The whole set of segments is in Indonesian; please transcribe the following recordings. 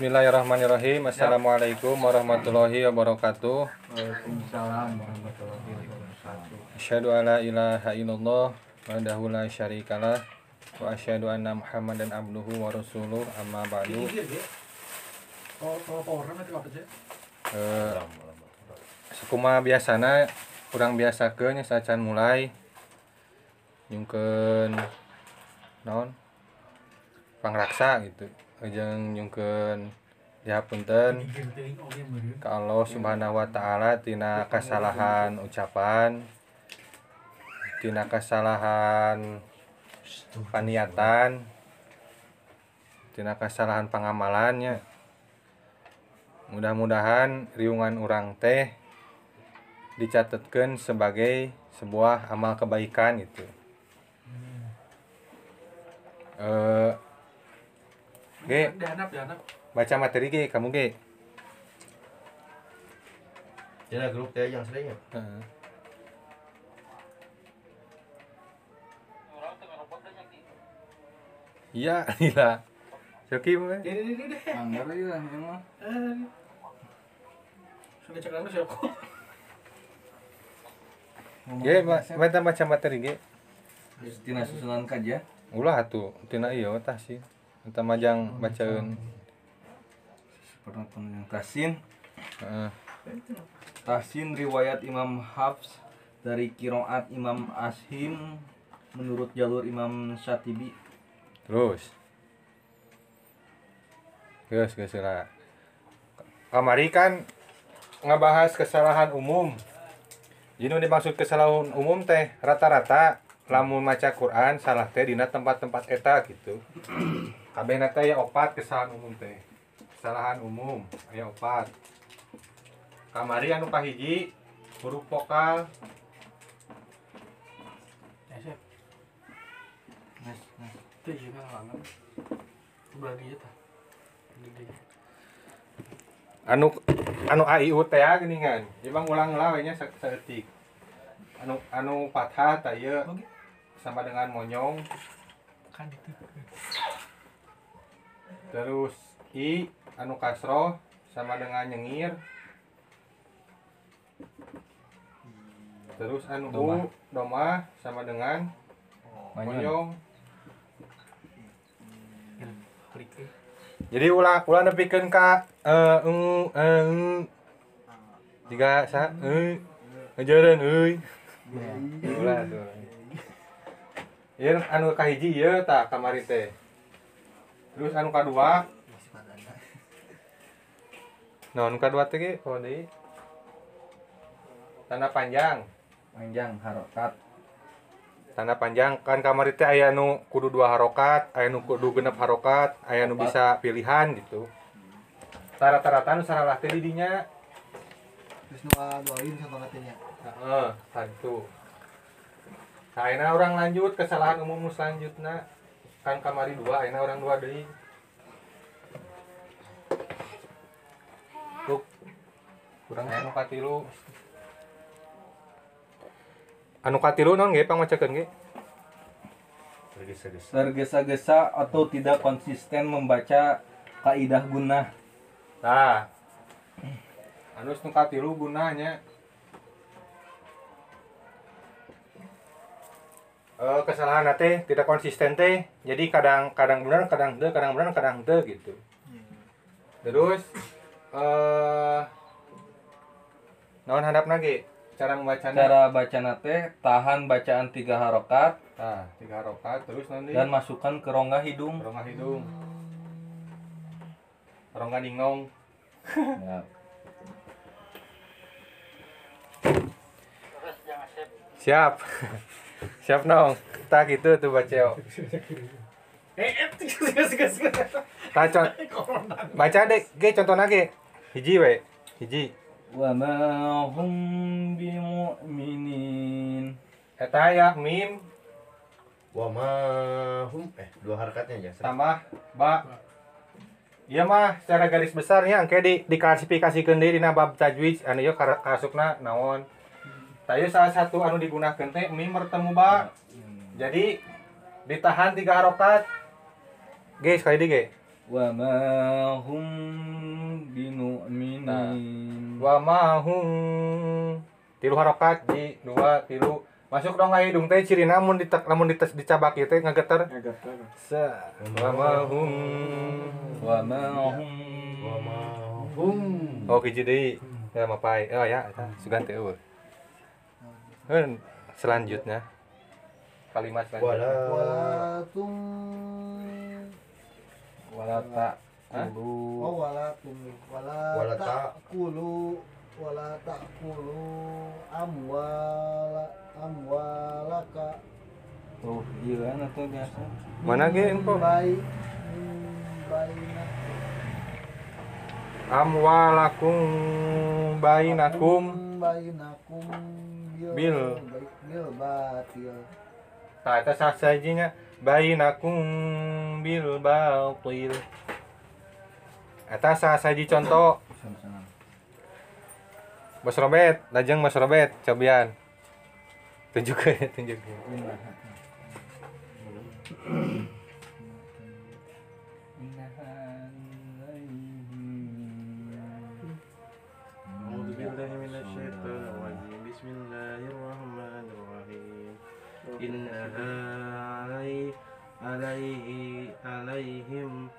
Bismillahirrahmanirrahim. Assalamualaikum warahmatullahi wabarakatuh. Waalaikumsalam warahmatullahi wabarakatuh. Asyhadu alla ilaha illallah wahdahu la syarikalah wa asyhadu anna Muhammadan abduhu wa rasuluh amma ba'du. Eh, Sekuma biasana kurang biasa ke nya sacan mulai nyungkeun naon pangraksa gitu jeng nyungken dihapunten. Kalau Subhanahu Wa ta'ala Tina kesalahan ucapan Tina kesalahan paniatan Tina kesalahan pengamalannya mudah-mudahan riungan orang teh dicatatkan sebagai sebuah amal kebaikan itu. Eh uh, Ge, baca materi ge kamu ge Ini grup teh yang sering ya. Heeh. Iya, gila. Soki mah. Ini, ini, ini deh. Anggar aja lah emang. Eh, Sudah cek anu siapa? Ge, ma- baca materi ge. Tina susunan kaja. Ulah atuh, tina ieu tah sih. Eta majang bacaeun. Pernah yang Tasin. Heeh. Tasin riwayat Imam Hafs dari kiroat Imam Ashim menurut jalur Imam Syatibi. Terus. Geus geus lah. Kamari kan ngebahas kesalahan umum. Jadi dimaksud kesalahan umum teh rata-rata lamun maca Quran salah teh dina tempat-tempat eta gitu. Kabehna teh aya opat kesalahan umum teh. Kesalahan umum aya opat. Kamari anu kahiji huruf vokal Ya. Itu langan. Sebelah dia tah. Ini dia. anu anu AIU teh ya geuningan. Imang ulang lah nya sa- saeutik. Anu anu fathah tah ieu Oke. sama dengan monyong Kan itu. Terus i anu kasroh sama dengan nyengir. Terus anu Doma. u doma sama dengan monyong eh. jadi ulah ulah nepikeun ka eh eng eh, eng. Tiga sa eh ngajaran euy ulah tuh Ieu anu kahiji ieu tah kamari teh. Terus anu kadua Nah, anu teh ge poho deui? Tanda panjang. Panjang harokat. Tanda panjang kan kamari teh aya nu kudu dua harokat, aya nu kudu genep harokat, aya nu bisa pilihan gitu. Rata-rata nu salah teh di dinya. Terus nu doain sama katanya. Heeh, satu. Nah, ayeuna orang lanjut kesalahan umum nu selanjutna. Kan kamari dua, ayeuna orang dua deui. Tuk. Kurang aya nu katilu. Anu katilu naon ge pangwacakeun ge? Tergesa-gesa atau tidak konsisten membaca kaidah gunah. Nah. Anu nu katilu gunanya Eh, kesalahan teh tidak konsisten teh jadi kadang kadang benar kadang teu kadang benar kadang teu gitu. Terus eh naon handap ge cara membacanya? Cara baca nate tahan bacaan tiga harokat. Nah tiga harokat terus nanti? Dan masukkan ke rongga hidung. rongga hidung. Rongga ningong Ya. siap siap nong. Tak gitu tuh baca Eh, eh, tak con- baca deh ge contoh ge. Hiji we. Hiji. Wa ma hum bimu'minin. eta ya mim. Wa ma hum eh dua harakatnya ya. tambah ba. Iya mah secara garis besarnya angke di diklasifikasikeun deui dina bab tajwid anu ieu kar- kasukna naon. Ieu salah satu anu digunakeun teh mim bertemu ba. Jadi ditahan tiga harokat. Ge sekali ge. wa ma hum binu'minin wa mahum tilu harokat. Di dua tilu. Masuk dong ka hidung teh ciri namun ditek namun dites dicabak ieu teh ngageter. Sa. Wa mahum wa ma hum. Wa mahum oh hiji deui. Ya mapai. Oh ya sugan teh selanjutnya. Kalimat selanjutnya. Wala walatum. Wala ta Hah? oh walatum. Wala Wala ta- takulu wala takulu amwala amwalaka. Oh iya kan atau biasa. Mana ge info baik amwalakum bainakum. Bainakum bil Bil. batil Nah, sajinya bainakum bil batil. Eta sah saji contoh Mas Robet, lajeng Mas Robet, cobian. Tunjuk ya, innaha alaihi alaihim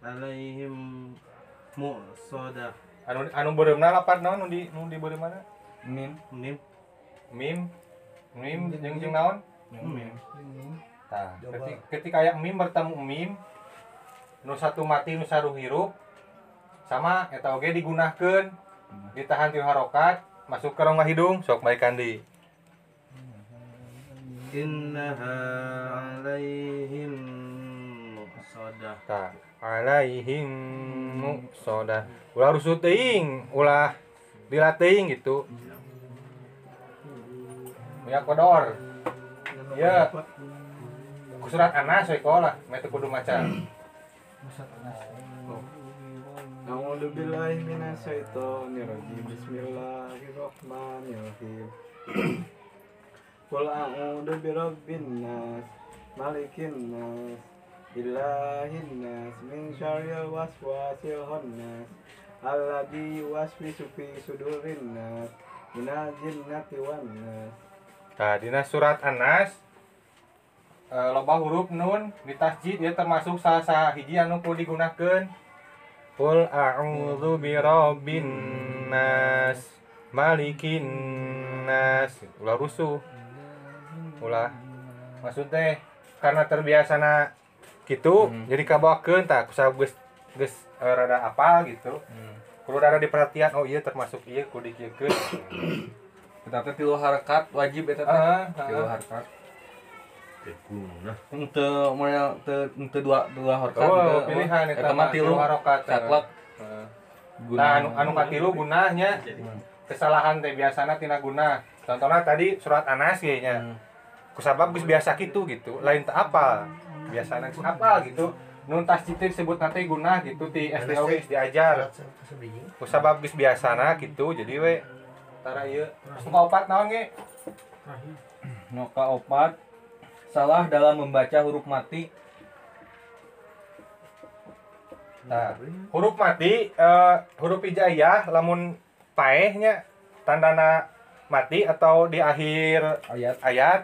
alaihim mu'sadah anu anu beureumna lapar naon? Nu di nu di mana? mim. Mim. Mim. Mim jeung jeung naon? Mim. Tah ketika, ketika aya mim bertemu mim nu satu mati nu saru hirup sama eta oge digunahkeun ditahan ti harokat masuk ke rongga hidung sok baik kandi إنها عليهم مؤصدة ta alaihim muqsadah ulah rusut teuing ulah dilatih gitu ya kodor ya ku surat anas we lah mete kudu maca أعوذ بالله من الشيطان الرجيم بسم الله الرحمن Qul a'udzu birabbin nas, malikin nas, ilahin nas, min syarril waswasil khannas, alladzi yuwaswisu fi sudurin nas, minal jinnati wan nas. Tah dina surat Anas. e, eh, loba huruf nun di tasjid ya termasuk salah saha hiji anu kudu digunakeun. Qul a'udzu birabbin nas, malikin nas, ulah rusuh. Ulah maksud teh karena terbiasana gitu Hmm. jadi kabawakeun tah kusaha geus geus eh, rada apal gitu. Kudu rada diperhatian oh iya termasuk iya kudu dikieukeun. kita teh tilu harakat wajib eta teh Ah, tilu ah. harakat Tekuna untuk model untuk dua dua harakat Oh, pilihan eta mah tilu tilu harokat. caklek Nah, anu anu katilu gunahnya kesalahan teh biasana tina guna. Contohnya tadi surat Anas ge nya. Hmm. Kusabab geus biasa kitu gitu. Lain teu apa. Biasana geus apa gitu. Nun tas citir sebut nanti gunah gitu SD oge geus diajar. Kusabab geus biasana gitu. Jadi we tara ieu. Suka opat naon ge? Noka opat salah dalam membaca huruf mati Nah, huruf mati eh, huruf hijaiyah lamun paehnya tandana mati atau di akhir ayat ayat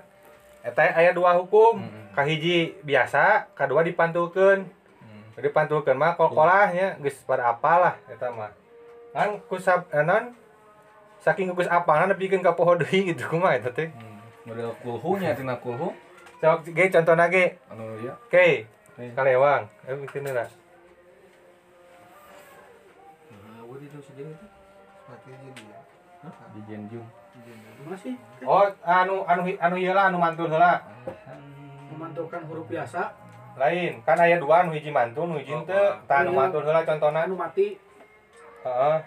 eta aya dua hukum. Mm-mm. kahiji biasa kedua dipantulkeun Hmm. dipantulkeun mah kolkolahnya geus pada apalah eta mah. Kan kusab eh, non saking geus apalna nepikeun ka poho deui gitu kumaha eta teh. Hmm. model kulhunya tina kulhu. Sok ge contohna ge anu ya oke kalewang eh bikin lah Mati jadi ya. di jenjung Masih oh anu anu anu ieu lah anu mantul heula. Memantulkan huruf biasa. Lain kan aya dua anu hiji mantul nu hiji teu tah anu Iya. mantul heula contohna. Anu mati. Heeh.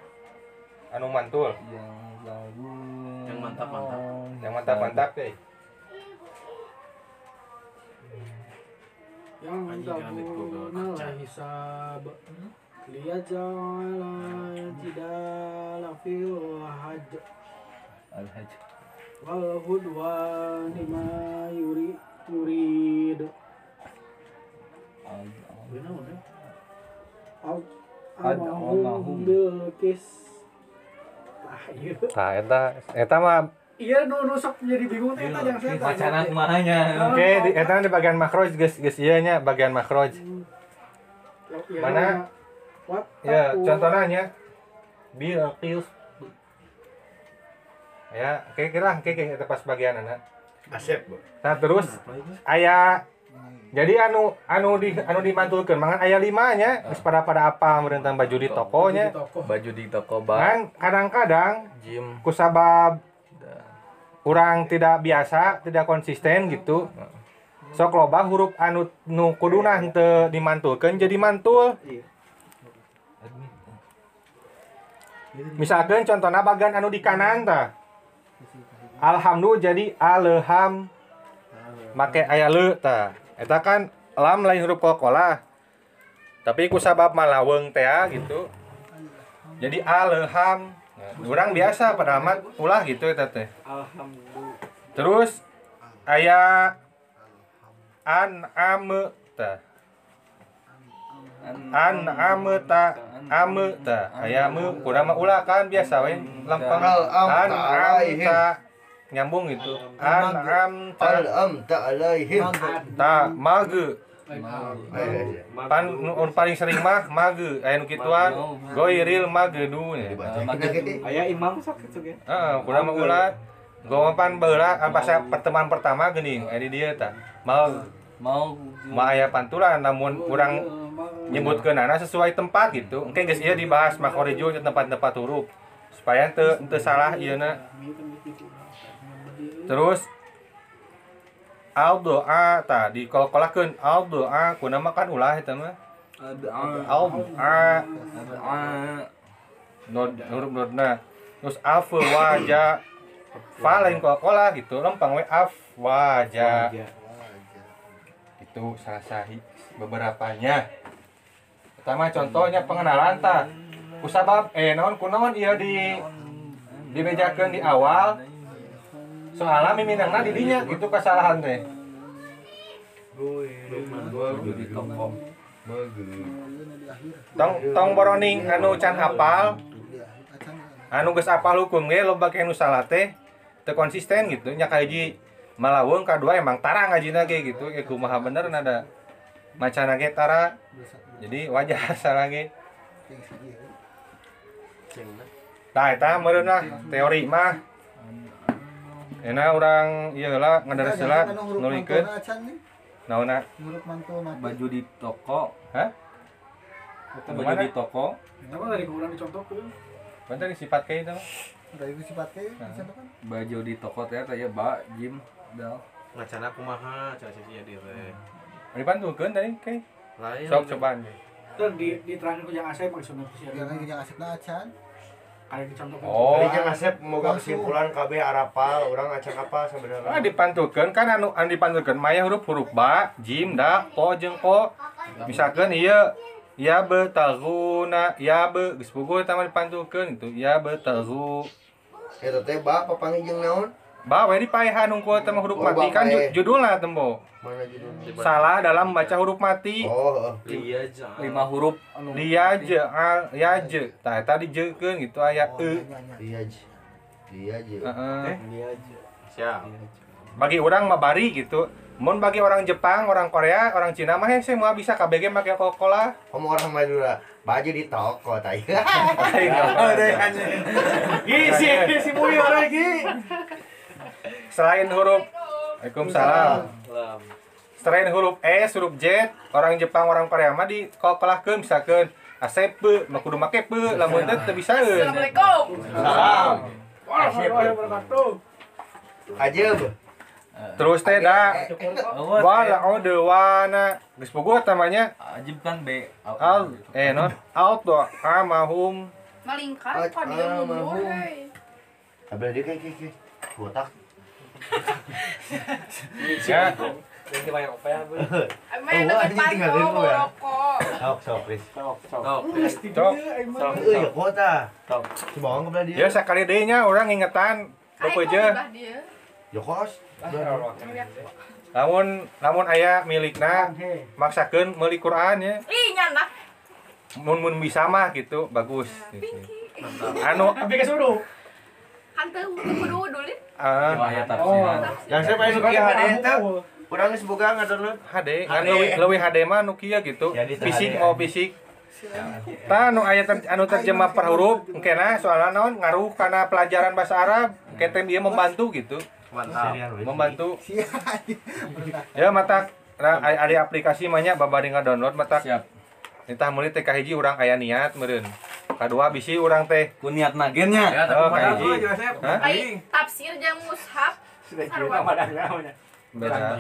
Anu mantul. Yang lalu Yang mantap-mantap. yang mantap-mantap deh yang tabuna hisab liyajala tidala fil hajj al hajj wal hudwan ma yuri yurid. Amahum bil kis. Ah, iya. Nah, eta eta mah Iya, nu nu sok jadi bingung teh eta jangan saya. Macana kumahanya. oke di eta di bagian makroj geus geus ieu nya bagian makroj. Mana? What? Ya, contohnya nya bil qis. Ya, oke kira oke oke eta pas bagian anak. Asep, Bu. Nah, terus aya jadi anu anu di anu dimantulkeun mangan aya lima nya geus pada pada apa merentang baju di tokonya. Baju di toko bak. Kan kadang-kadang Jim. kusabab kurang tidak biasa, tidak konsisten gitu. Sok loba huruf anu nu kuduna henteu dimantulkeun jadi mantul. Iya. Misalkan contohnya bagian anu di kanan tah. Alhamdulillah jadi alham make aya le tah. Eta kan lam lain huruf kokolah. Tapi ku sabab malaweung teh ah, gitu. Jadi alham. Nah, orang biasa pada amat ulah gitu eta teh. Alhamdulillah. Terus aya an ame tah. An ame ta ame ta aya me kurang mah ulah kan biasa we lempeng an ta am alaihim. ta nyambung gitu an am ta. Al am ta alaihim. ta mage pan nu paling sering mah mage aya nu kituan goiril mage du nya dibaca. Aya imam sakit juga. heeh kurang mah ulah Gua pan beula pas pertemuan pertama geuning. Aya di dieu tah mau Mau mau aya pantulan namun kurang nyebutkeun anak sesuai tempat gitu. Engke geus ieu dibahas makhorijo nya tempat-tempat huruf. Supaya teu teu salah ieuna. Terus al doa ta di kolakolakeun al doa kunaha kan ulah eta mah. Al doa nod huruf nodna. Terus af waja fa lain kolakola gitu lempang we af waja itu salah sahi beberapanya pertama contohnya pengenalan ta. Kusabab eh naon kunaon ieu di dibejakeun di awal soalnya miminangna di dinya gitu kesalahan teh. Tong tong boroning anu can hafal. Anu geus apal hukum ge loba ke anu salah teh teu konsisten gitu. Nya kahiji malaweung kadua emang tarang ngajina ge gitu. Ya kumaha bener nada macana ge tara. Jadi wajar salah ge. Nah, lah teori mah. Enak orang ieu lah ngadaresela nulikeun mati. Baju di toko. Hah? Baju di toko. Kenapa dari kurang dicontohkeun? Bentar sifat kayak itu. Udah itu sifat kayak dicontohkan. Baju di toko teh ya ba Jim dal. ngacana kumaha cara sih dia teh Dibantukeun tadi kayak. lain Sok cobaan. Dan di di terakhir ku yang asep maksudnya. Jangan yang asipna acan. Oh. Tadi jangan Asep moga kesimpulan KB arapal, orang acan apa Ah sebenarnya? dipantukeun kan anu anu dipantukeun maya huruf-huruf ba, jim, da, po jeung ko. Misalkan ieu ya betaguna ya be geus puguh eta mah dipantukeun itu ya betagu. Eta teh ba papangi jeung naon? Ba we dipaehan hungkul eta mah huruf Oh, mati kan paeh. ju- judulna tembo. Mana judulnya? Salah dalam membaca huruf mati. Oh, heeh. iya jangan Lima huruf anu Dia al ya je. Tah eta dijeukeun gitu aya Oh, e. Dia aja. Dia aja. Heeh. Dia aja. siap bagi orang mah bari gitu mun bagi orang Jepang orang Korea orang Cina mah hese semua bisa KBG make Coca-Cola Kamu orang Madura, baju di toko tai. Gisi, si Muyo lagi. Selain huruf Waalaikumsalam Lam. selain huruf S huruf Z orang Jepang orang Korea mah di Coca-Cola misalkan asep mah kudu make pe lamun teh teu bisa Assalamualaikum. Salam. Bu. terus teh da Oh, wala ode wana geus puguh namanya Ajib kan B. al eh non auto amahum Malingkar Ah, mahum. hei. Abel dia kayak kayak botak. Ya Jadi banyak apa ya, Bu? Main Oh, dekat anjing tinggalin panto lu ya? rokok. Sok, sok, please. Sok, sok. Sok. cok Eh, ya kota. Si bawang kebelah dia. ya sekali deh nya orang ingetan Aing Apa kok aja. Ya kos. lamun lamun aya milikna maksakeun meuli Quran ya Ih, nyanak. mun mun bisa mah gitu bagus gitu. anu Tapi ke suruh. Kan teu kudu dulu. ah, ayat tafsiran Yang saya pengen Nokia HD itu. Urang geus boga ngadownload. HD kan leuwih HD mah kieu gitu. Fisik mau fisik. Tah anu aya ter, anu terjemah per huruf engkena soalnya naon ngaruh karena pelajaran bahasa Arab ketem dia membantu gitu. Membantu. Ya mata nah, ada aplikasi banyak babari download mata. Siap Nitah meuli teh kahiji urang aya niat meureun. Kadua bisi urang teh ku niat nagennya Ya, Oh? Baik tafsir jeung mushaf. Beda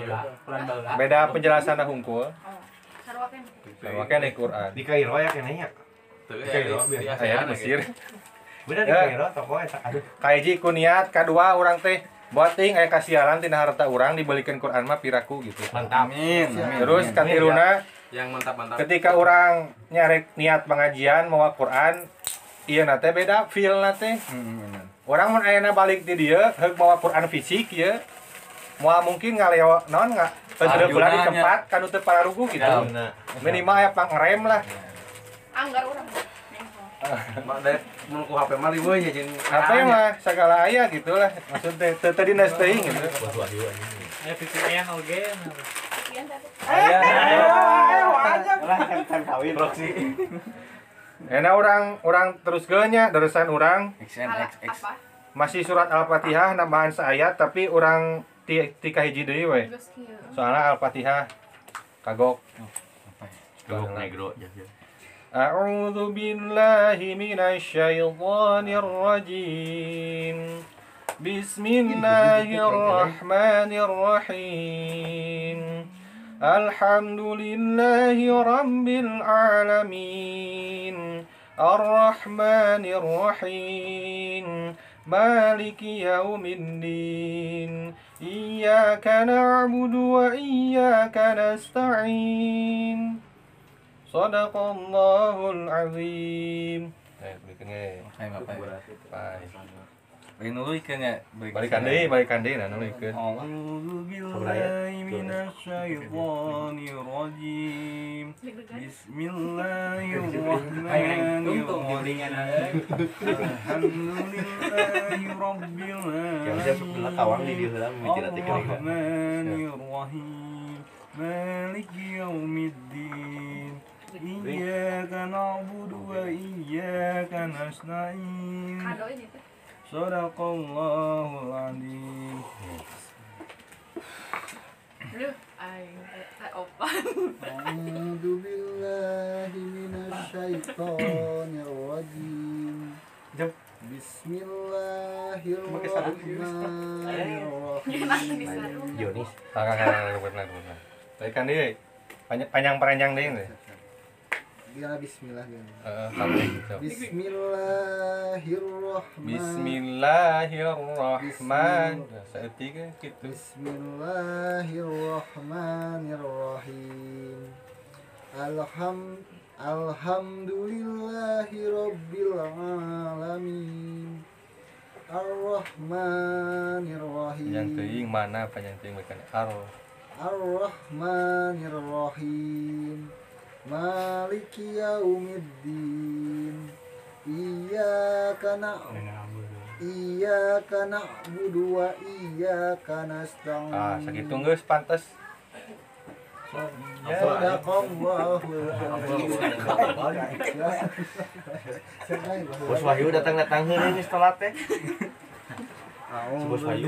beda penjelasan hungkul. Oh, kan. Makanya di Quran. Di Kairo ya kena nya. Ya, di- di biasa. Aya di Mesir. Bener di Ya. Kairo toko eta aduh. Kahiji ku niat, kadua urang teh buat ting aya kasialan tina harta urang dibalikin Quran mah piraku gitu. Mantap. amin Terus amin. Yang mantap-mantap. ketika orang nyarek niat pengajian mawa Quran iya nate beda feel nate Hmm, orang mun ayana balik di dia heuk bawa Quran fisik ya mau mungkin ngaleo non nggak Arjunanya. bulan di tempat kan untuk para rugu gitu Ya. Nah, minimal ya pang ngerem lah Anggar urang. Mak dek mun ku HP mah riweuh nya jeung apa ya mah segala aya gitu lah maksudnya dina teuing gitu. Ya pipinya oge. Pian tadi. Proxy. Enak orang orang terus genya deresan orang Ala XNXX apa? masih surat Al-Fatihah nambahan seayat tapi orang ti ti kahiji deui we Geus kieu. soalnya Al-Fatihah kagok Geluk negro ya. ya. أعوذ بالله من الشيطان الرجيم بسم الله الرحمن الرحيم الحمد لله رب العالمين الرحمن الرحيم مالك يوم الدين إياك نعبد وإياك نستعين صدق الله العظيم balikan ge. Hai bapak Bye. Bagi nuluykeun ya Balikan deui, balikan deui nah. A'udzu billahi rajim. Deg-degan. Bismillahirrahmanirrahim. Alhamdulillahi rabbil. Maliki yaumiddin. Iyyaka na'budu wa iyyaka nasta'in. Sadaqallahul azim. Aduh, aing teh teh opan. A'udzu billahi minasyaitonir rajim. Bismillahirrahmanirrahim. Kakak kakak benar benar. Deui. Panjang panjang teh. Gimana bismillah sampai gitu. Bismillahirrahmanirrahim. Gitu. Bismillahirrahmanirrahim. Alham Alhamdulillahi Rabbil Alamin Ar-Rahmanirrahim Yang teuing mana panjang teuing balikan ar. Ar-Rahmanirrahim Maliki yaumiddin Iyyaka na'budu Iyyaka na'budu wa iyyaka nasta'in Ah, sakitu geus pantes. Ya. Bos Wahyu datang datang heula ini setelah teh. A'udzu Wahyu.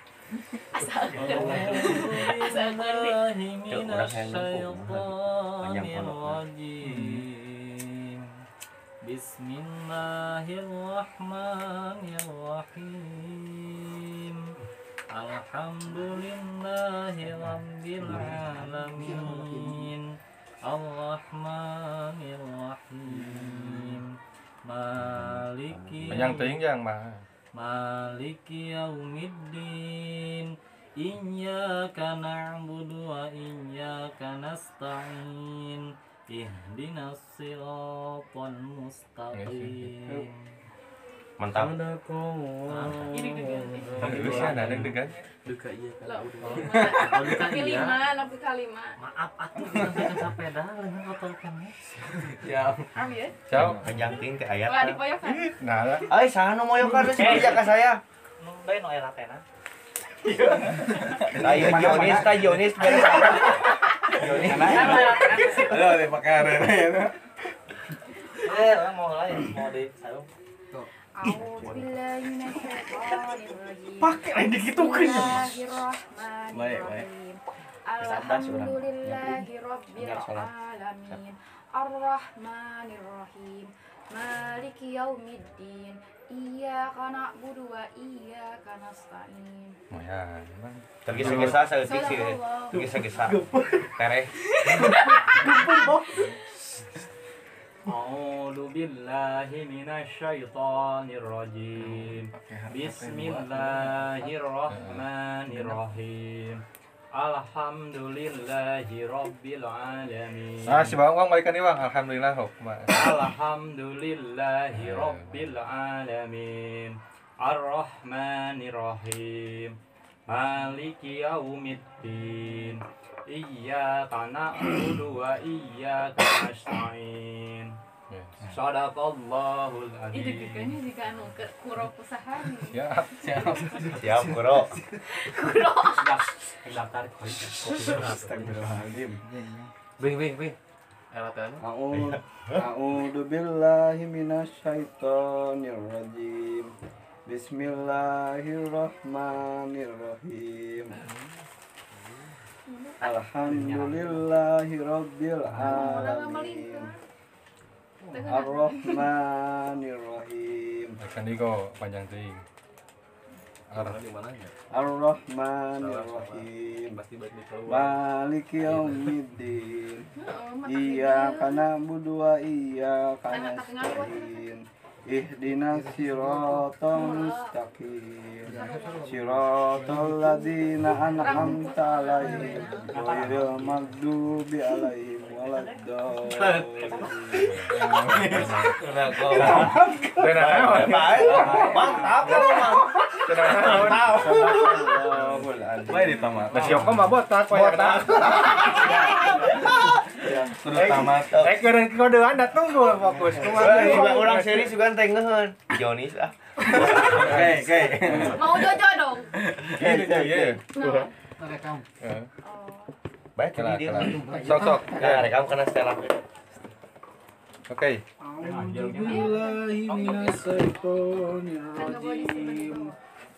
Alamin. Ar-Rahmanir-Rahim. Maliki yaumiddin. Iyyaka na'budu wa iyyaka nasta'in. Sadaqallahul azim. Deg-degan. Asal Asal ngerti. Bismillahirrahmanirrahim. Alhamdulillahi rabbil alamin. Ar-Rahmanir Rahim. Maliki Panjang teuing jang mah. Maliki yaumiddin. Iyyaka na'budu wa iyyaka nasta'in. Ihdinas siratal mustaqim Mantap. Ini deg-degan. Geus ya ada deg-degan. Duka iya. Oh, duka iya. kalima. Maaf atuh dengan kotor kemes Ya. Ambil ya. Ciao. Panjang ting teh ayat. Wah, dipoyokan. Nah, lah. Ay, sana nu moyokan geus kerja ka saya. Nu Ayo ta beres. Di pakaren ya. Eh, orang mau lain mau di sayung. Pakai lain dikitukeun. Bismillahirrahmanirrahim. Alhamdulillahi rabbil alamin. Arrahmanirrahim. Maliki yaumiddin. Iyyaka na'budu wa iyyaka nasta'in. Tergesa-gesa. Tereh. A'udzu billahi minasyaitonir rajim. Bismillahirrahmanirrahim. Alhamdulillahi rabbil alamin. Ah, si Bang Bang balikan nih Bang. Alhamdulillah. Ma- Alhamdulillahi rabbil alamin. Ar-Rahmanir-Rahim. Maliki yaumiddin. Iyyaka na'budu wa iyyaka nasta'in. Sadaqallahul Itu adzim. dikanya jika anu ke kuro kusahani. Ya, Siap, Bro. Kuro. Daftar Bing bing bing. Elatan. A'udzu A'udzu billahi minasyaitonir rajim. Bismillahirrahmanirrahim. Alhamdulillahi rabbil alamin. Ar-Rahmanirrahim. kok panjang ya? Ar-Rahmanirrahim. Maliki yaumiddin. Heeh, mata Iyyaka na'budu wa Ihdinas siratal mustaqim. Siratal ladzina an'amta 'alaihim ghairil maghdubi 'alaihim? Mantap, mah botak botak. Kudu tamat. Eh keureun kodean da tunggu fokus. Juga orang seri juga teh ngeuheun. Yonis ah. Oke, oke. Mau jojo dong. Ini dia. Nah. Eh, Oh. Baik Kelar, dia. kelar. Sok sok. Nah, rekam kena Stella. Oke. Rajim.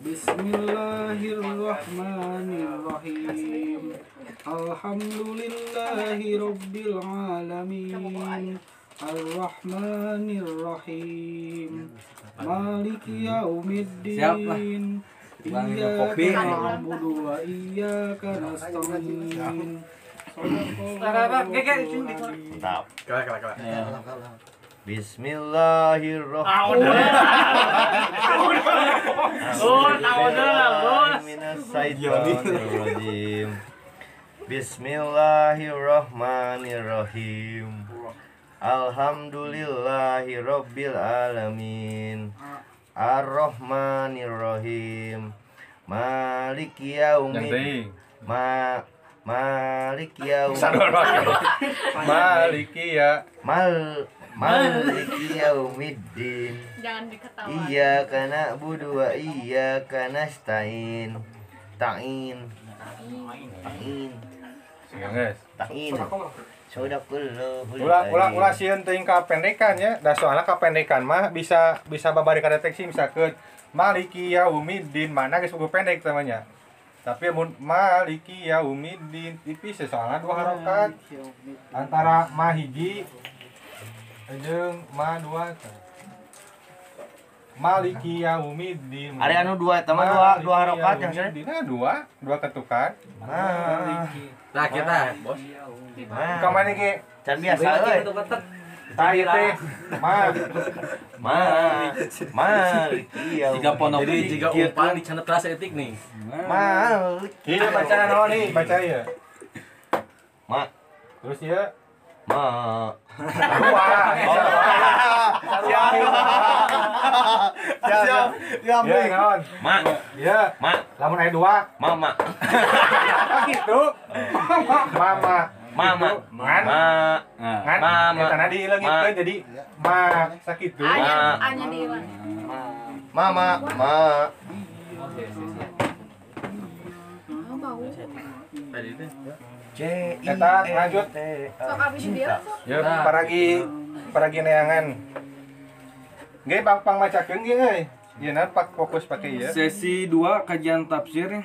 Bismillahirrahmanirrahim. Alhamdulillahi rabbil alamin. Ar-Rahmanir-Rahim. Maliki yaumiddin. Iyyaka na'budu wa iyyaka nasta'in. Mantap. Kalah kalah kalah. Bismillahirrahmanirrahim. Bismillahirrahmanirrahim. Alhamdulillahi rabbil alamin. Ar-Rahmanirrahim. Maliki yaumid ma Maliki yaumid Maliki ya. Mal Maliki yaumiddin. Jangan diketawa. Iya karena budu wa iya karena stain. Ta'in. Ta'in. Geus. Ta'in. Sodaqullahu Ulah ulah ulah sieun teuing kapendekan ya. Da soalna kapendekan mah bisa bisa babari ka deteksi misalkeun Maliki Yaumiddin mana geus buku pendek namanya. Tapi mun Maliki Yaumiddin tipis ya, soalnya dua harokat. Antara ma jeung ma dua. Maliki Yaumiddin. Ada anu dua teman dua dua harokat yang saya Yaumiddin. Nah, dua, dua ketukan. Maliki. Nah, kita, Bos. Nah, Kamane ge can biasa euy Tah ieu teh. Ma. Ma, Maliki Jika jadi jika umpan di channel kelas etik nih. Maliki Ieu baca naon nih? Baca ieu. Ma, Terus ieu ma. dua. Siap, siap, Ieu naon? Ma, Ieu ma, lamun aya dua. mama, Gitu. Mama. mama, Ngan. ma, Ngan. Mama. Eta na dileungitkeun jadi ma sakitu. Anya anya diilang. mama, ma. Oh, bau. Tadi teh. C, I, lanjut. Sok abis dia sok. Ya, paragi paragi neangan. Ge pang pang macakeun ge euy. Ieu na pak fokus pake ieu. Sesi 2 kajian tafsir